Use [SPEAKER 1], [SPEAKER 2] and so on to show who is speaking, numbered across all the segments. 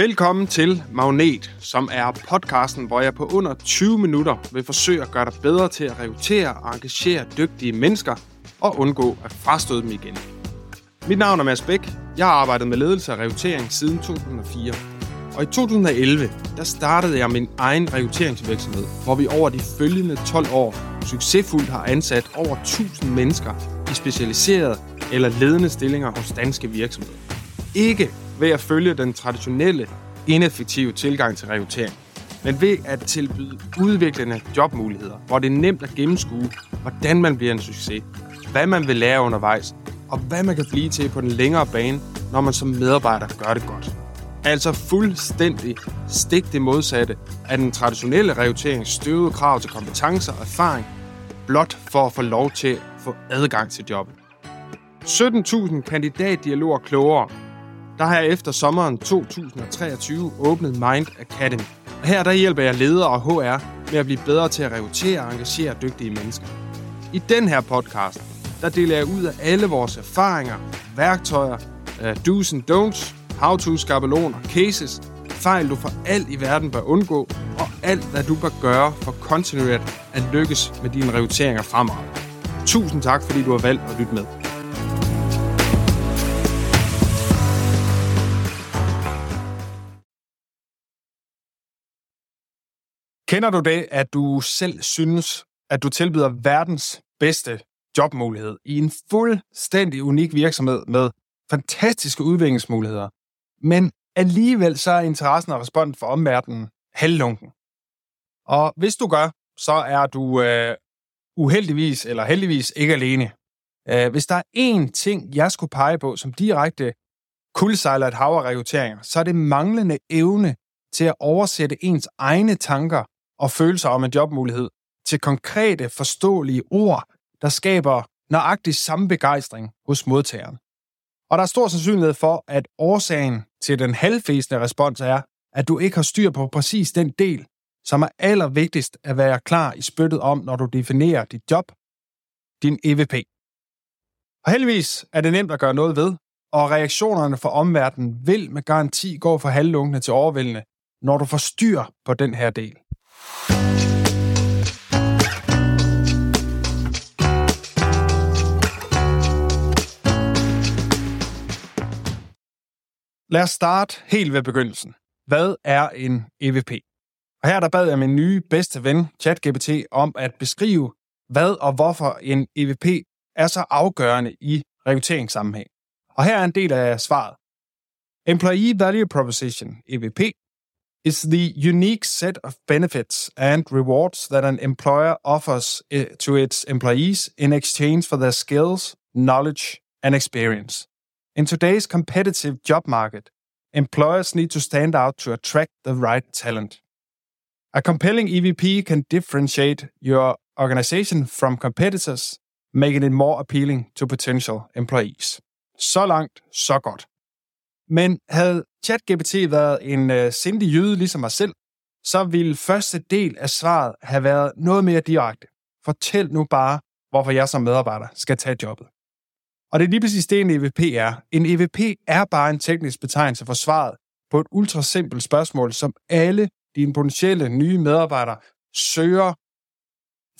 [SPEAKER 1] Velkommen til Magnet, som er podcasten, hvor jeg på under 20 minutter vil forsøge at gøre dig bedre til at rekruttere og engagere dygtige mennesker og undgå at frastøde dem igen. Mit navn er Mads Bæk. Jeg har arbejdet med ledelse og rekruttering siden 2004. Og i 2011, der startede jeg min egen rekrutteringsvirksomhed, hvor vi over de følgende 12 år succesfuldt har ansat over 1000 mennesker i specialiserede eller ledende stillinger hos danske virksomheder. Ikke ved at følge den traditionelle, ineffektive tilgang til rekruttering, men ved at tilbyde udviklende jobmuligheder, hvor det er nemt at gennemskue, hvordan man bliver en succes, hvad man vil lære undervejs, og hvad man kan blive til på den længere bane, når man som medarbejder gør det godt. Altså fuldstændig stik det modsatte af den traditionelle rekruttering støvede krav til kompetencer og erfaring, blot for at få lov til at få adgang til jobbet. 17.000 kandidatdialoger klogere der har jeg efter sommeren 2023 åbnet Mind Academy. Og her der hjælper jeg ledere og HR med at blive bedre til at rekruttere og engagere dygtige mennesker. I den her podcast, der deler jeg ud af alle vores erfaringer, værktøjer, uh, do's and don'ts, how-to skabeloner, cases, fejl du for alt i verden bør undgå, og alt hvad du bør gøre for kontinuerligt at lykkes med dine rekrutteringer fremover. Tusind tak, fordi du har valgt at lytte med. Kender du det, at du selv synes, at du tilbyder verdens bedste jobmulighed i en fuldstændig unik virksomhed med fantastiske udviklingsmuligheder, men alligevel så er interessen og responsen for omverdenen halvlunken. Og hvis du gør, så er du øh, uheldigvis eller heldigvis ikke alene. Øh, hvis der er én ting, jeg skulle pege på som direkte kuldsejler et hav af rekrutteringer, så er det manglende evne til at oversætte ens egne tanker og følelser om en jobmulighed til konkrete, forståelige ord, der skaber nøjagtig samme begejstring hos modtageren. Og der er stor sandsynlighed for, at årsagen til den halvfæsende respons er, at du ikke har styr på præcis den del, som er allervigtigst at være klar i spyttet om, når du definerer dit job, din EVP. Og heldigvis er det nemt at gøre noget ved, og reaktionerne fra omverdenen vil med garanti gå fra halvlunkende til overvældende, når du får styr på den her del. Lad os starte helt ved begyndelsen. Hvad er en EVP? Og her der bad jeg min nye bedste ven, ChatGPT, om at beskrive, hvad og hvorfor en EVP er så afgørende i rekrutteringssammenhæng. Og her er en del af svaret. Employee Value Proposition, EVP, is the unique set of benefits and rewards that an employer offers eh, to its employees in exchange for their skills, knowledge, and experience. In today's competitive job market, employers need to stand out to attract the right talent. A compelling EVP can differentiate your organization from competitors, making it more appealing to potential employees. Så langt, så godt. Men havde ChatGPT været en uh, sindig jøde ligesom mig selv, så ville første del af svaret have været noget mere direkte. Fortæl nu bare, hvorfor jeg som medarbejder skal tage jobbet. Og det er lige præcis det, en EVP er. En EVP er bare en teknisk betegnelse for svaret på et ultrasimpelt spørgsmål, som alle dine potentielle nye medarbejdere søger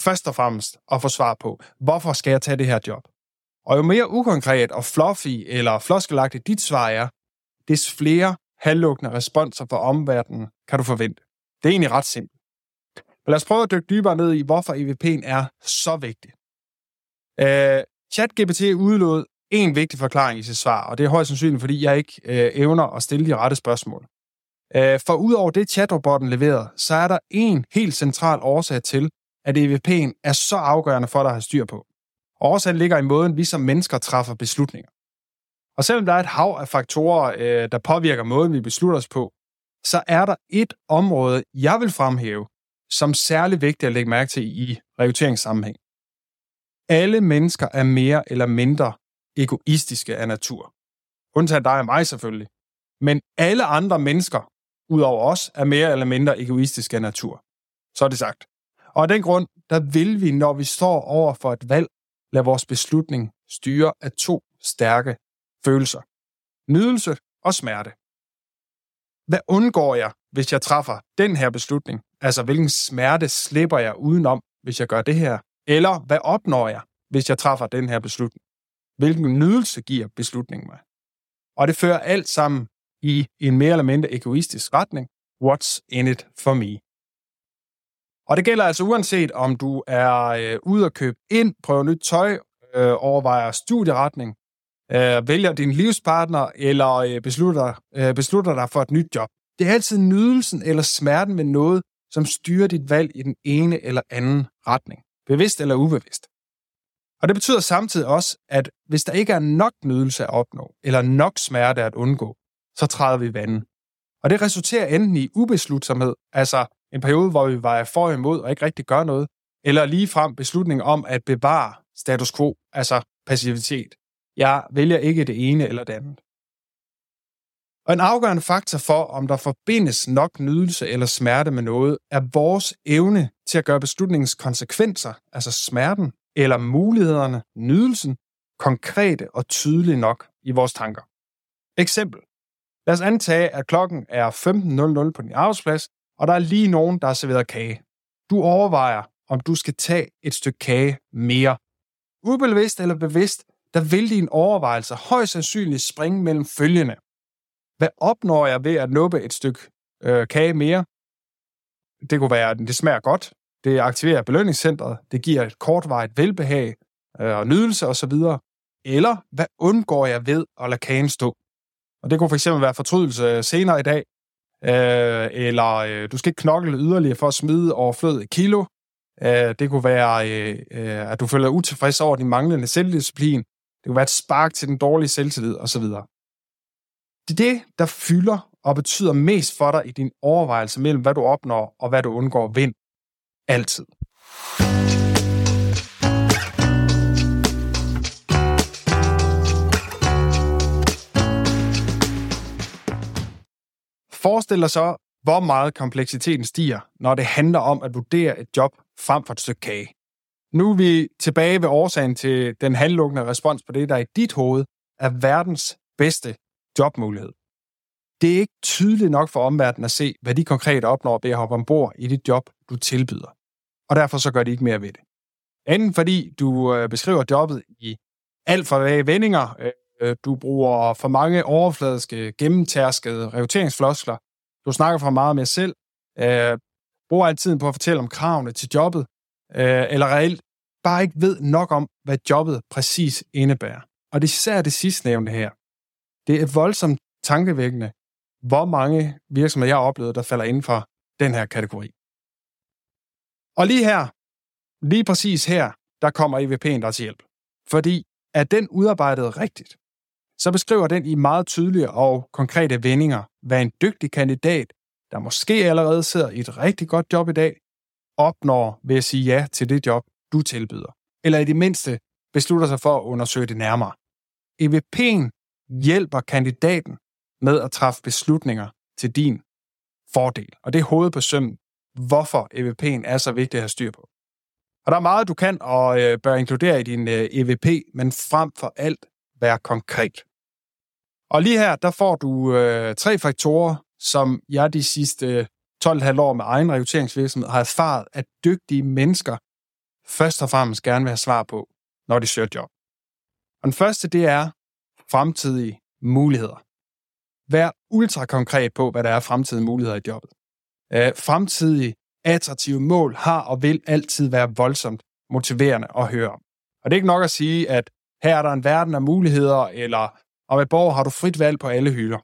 [SPEAKER 1] først og fremmest at få svar på. Hvorfor skal jeg tage det her job? Og jo mere ukonkret og fluffy eller floskelagtigt dit svar er, des flere halvlukkende responser fra omverdenen kan du forvente. Det er egentlig ret simpelt. Men lad os prøve at dykke dybere ned i, hvorfor EVP'en er så vigtig. Uh, ChatGPT udlod en vigtig forklaring i sit svar, og det er højst sandsynligt, fordi jeg ikke uh, evner at stille de rette spørgsmål. Uh, for udover det, chatrobotten leverede, så er der en helt central årsag til, at EVP'en er så afgørende for dig at have styr på. Årsagen ligger i måden, vi som mennesker træffer beslutninger. Og selvom der er et hav af faktorer, øh, der påvirker måden, vi beslutter os på, så er der et område, jeg vil fremhæve, som særlig vigtigt at lægge mærke til i rekrutteringssammenhæng. Alle mennesker er mere eller mindre egoistiske af natur. Undtagen dig og mig selvfølgelig. Men alle andre mennesker, udover os, er mere eller mindre egoistiske af natur. Så er det sagt. Og af den grund, der vil vi, når vi står over for et valg, lade vores beslutning styre af to stærke følelser. Nydelse og smerte. Hvad undgår jeg, hvis jeg træffer den her beslutning? Altså, hvilken smerte slipper jeg udenom, hvis jeg gør det her? Eller hvad opnår jeg, hvis jeg træffer den her beslutning? Hvilken nydelse giver beslutningen mig? Og det fører alt sammen i en mere eller mindre egoistisk retning. What's in it for me? Og det gælder altså uanset om du er øh, ude at købe ind, prøve nyt tøj, øh, overvejer studieretning, øh, vælger din livspartner eller øh, beslutter, øh, beslutter dig for et nyt job. Det er altid nydelsen eller smerten ved noget, som styrer dit valg i den ene eller anden retning, bevidst eller ubevidst. Og det betyder samtidig også, at hvis der ikke er nok nydelse at opnå, eller nok smerte at undgå, så træder vi vandet. Og det resulterer enten i ubeslutsomhed, altså en periode, hvor vi var for imod og ikke rigtig gør noget, eller lige frem beslutning om at bevare status quo, altså passivitet. Jeg vælger ikke det ene eller det andet. Og en afgørende faktor for, om der forbindes nok nydelse eller smerte med noget, er vores evne til at gøre beslutningens konsekvenser, altså smerten, eller mulighederne, nydelsen, konkrete og tydelige nok i vores tanker. Eksempel. Lad os antage, at klokken er 15.00 på din arbejdsplads, og der er lige nogen, der har serveret kage. Du overvejer, om du skal tage et stykke kage mere. Ubevidst eller bevidst, der vil din overvejelse højst sandsynligt springe mellem følgende. Hvad opnår jeg ved at nuppe et stykke øh, kage mere? Det kunne være, at det smager godt, det aktiverer belønningscentret, det giver et kortvarigt velbehag øh, og nydelse osv. Eller hvad undgår jeg ved at lade kagen stå? Og det kunne fx være fortrydelse øh, senere i dag, øh, eller øh, du skal ikke knokle yderligere for at smide overflødet kilo. Øh, det kunne være, øh, øh, at du føler utilfreds over din manglende selvdisciplin. Det kunne være et spark til den dårlige selvtillid osv. Det er det, der fylder og betyder mest for dig i din overvejelse mellem, hvad du opnår og hvad du undgår vind. Altid. Forestil dig så, hvor meget kompleksiteten stiger, når det handler om at vurdere et job frem for et stykke kage. Nu er vi tilbage ved årsagen til den handlukkende respons på det, der i dit hoved er verdens bedste jobmulighed. Det er ikke tydeligt nok for omverdenen at se, hvad de konkret opnår ved at hoppe ombord i det job, du tilbyder. Og derfor så gør de ikke mere ved det. Enten fordi du øh, beskriver jobbet i alt for vage vendinger, øh, øh, du bruger for mange overfladiske, gennemtærskede rekrutteringsfloskler, du snakker for meget med selv, bruger altid på at fortælle om kravene til jobbet, Øh, eller reelt bare ikke ved nok om, hvad jobbet præcis indebærer. Og det er især det sidstnævnte her. Det er voldsomt tankevækkende, hvor mange virksomheder jeg har oplevet, der falder inden for den her kategori. Og lige her, lige præcis her, der kommer EVP'en der til hjælp. Fordi er den udarbejdet rigtigt, så beskriver den i meget tydelige og konkrete vendinger, hvad en dygtig kandidat, der måske allerede sidder i et rigtig godt job i dag, opnår ved at sige ja til det job, du tilbyder. Eller i det mindste beslutter sig for at undersøge det nærmere. EVP'en hjælper kandidaten med at træffe beslutninger til din fordel. Og det er hovedet på sømmen, hvorfor EVP'en er så vigtig at have styr på. Og der er meget, du kan og øh, bør inkludere i din øh, EVP, men frem for alt være konkret. Og lige her, der får du øh, tre faktorer, som jeg de sidste 12,5 år med egen rekrutteringsvirksomhed har erfaret, at dygtige mennesker først og fremmest gerne vil have svar på, når de søger job. Og den første, det er fremtidige muligheder. Vær ultra konkret på, hvad der er fremtidige muligheder i jobbet. Øh, fremtidige attraktive mål har og vil altid være voldsomt motiverende at høre om. Og det er ikke nok at sige, at her er der en verden af muligheder, eller om et borger har du frit valg på alle hylder.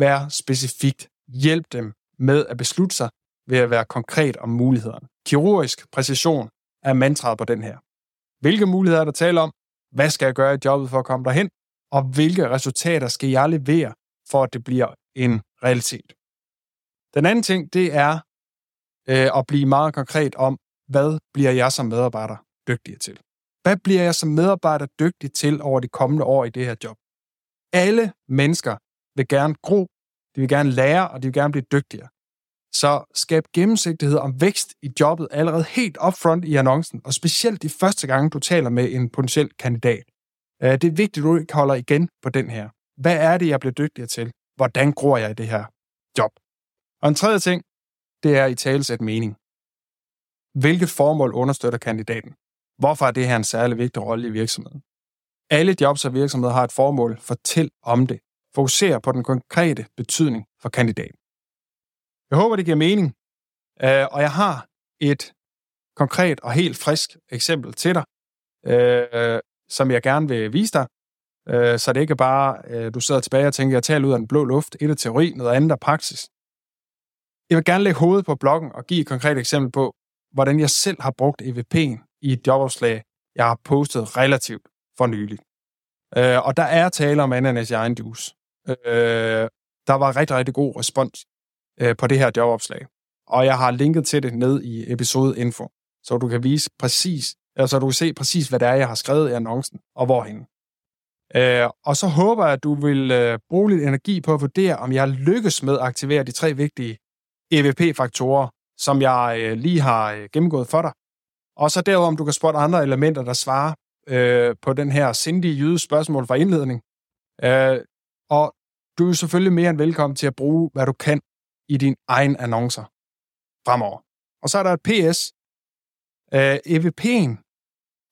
[SPEAKER 1] Vær specifikt. Hjælp dem med at beslutte sig ved at være konkret om mulighederne. Kirurgisk præcision er mantraet på den her. Hvilke muligheder er der tale om? Hvad skal jeg gøre i jobbet for at komme derhen? Og hvilke resultater skal jeg levere, for at det bliver en realitet? Den anden ting, det er øh, at blive meget konkret om, hvad bliver jeg som medarbejder dygtig til? Hvad bliver jeg som medarbejder dygtig til over de kommende år i det her job? Alle mennesker vil gerne gro, de vil gerne lære, og de vil gerne blive dygtigere. Så skab gennemsigtighed om vækst i jobbet allerede helt upfront i annoncen, og specielt de første gange, du taler med en potentiel kandidat. Øh, det er vigtigt, at du ikke holder igen på den her. Hvad er det, jeg bliver dygtigere til? Hvordan gror jeg i det her job. Og en tredje ting, det er i talesæt mening. Hvilket formål understøtter kandidaten? Hvorfor er det her en særlig vigtig rolle i virksomheden? Alle jobs og virksomheder har et formål. Fortæl om det fokuserer på den konkrete betydning for kandidaten. Jeg håber, det giver mening. Øh, og jeg har et konkret og helt frisk eksempel til dig, øh, som jeg gerne vil vise dig, øh, så det ikke bare, du sidder tilbage og tænker, jeg taler ud af den blå luft, et er teori, noget andet er praksis. Jeg vil gerne lægge hovedet på bloggen og give et konkret eksempel på, hvordan jeg selv har brugt EVP'en i et jobopslag, jeg har postet relativt for nylig. Og der er tale om ananas i egen juice. Øh, der var rigtig, rigtig god respons øh, på det her jobopslag. Og jeg har linket til det ned i episode info, så du kan vise præcis, altså du kan se præcis, hvad det er, jeg har skrevet i annoncen, og hvorhen. Øh, og så håber jeg, at du vil øh, bruge lidt energi på at vurdere, om jeg lykkes med at aktivere de tre vigtige EVP-faktorer, som jeg øh, lige har øh, gennemgået for dig. Og så derudover, om du kan spotte andre elementer, der svarer øh, på den her sindige jyde spørgsmål fra indledning. Øh, og du er selvfølgelig mere end velkommen til at bruge, hvad du kan i din egen annoncer fremover. Og så er der et PS. Øh, EVP'en,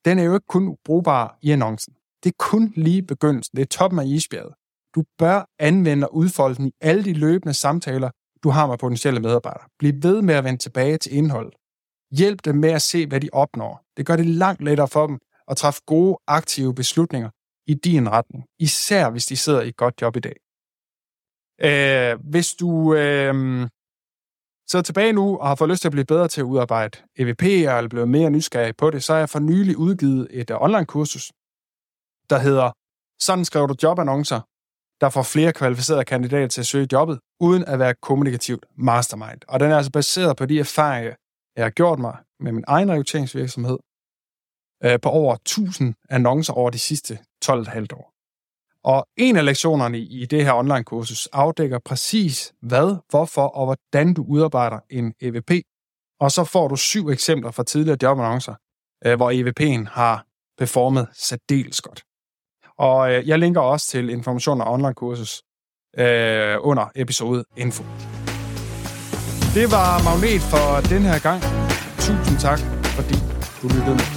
[SPEAKER 1] den er jo ikke kun brugbar i annoncen. Det er kun lige begyndelsen. Det er toppen af isbjerget. Du bør anvende og udfolde den i alle de løbende samtaler, du har med potentielle medarbejdere. Bliv ved med at vende tilbage til indholdet. Hjælp dem med at se, hvad de opnår. Det gør det langt lettere for dem at træffe gode, aktive beslutninger i din retning. Især hvis de sidder i et godt job i dag. Øh, hvis du øh, sidder tilbage nu og har fået lyst til at blive bedre til at udarbejde EVP'er eller blevet mere nysgerrig på det, så har jeg for nylig udgivet et øh, online-kursus, der hedder Sådan skriver du jobannoncer, der får flere kvalificerede kandidater til at søge jobbet, uden at være kommunikativt mastermind. Og den er altså baseret på de erfaringer, jeg har gjort mig med min egen rekrutteringsvirksomhed øh, på over 1000 annoncer over de sidste 12,5 år. Og en af lektionerne i det her online-kursus afdækker præcis hvad, hvorfor og hvordan du udarbejder en EVP. Og så får du syv eksempler fra tidligere jobannoncer, øh, hvor EVP'en har performet særdeles godt. Og øh, jeg linker også til information om online-kursus øh, under episode info. Det var Magnet for den her gang. Tusind tak, fordi du lyttede med.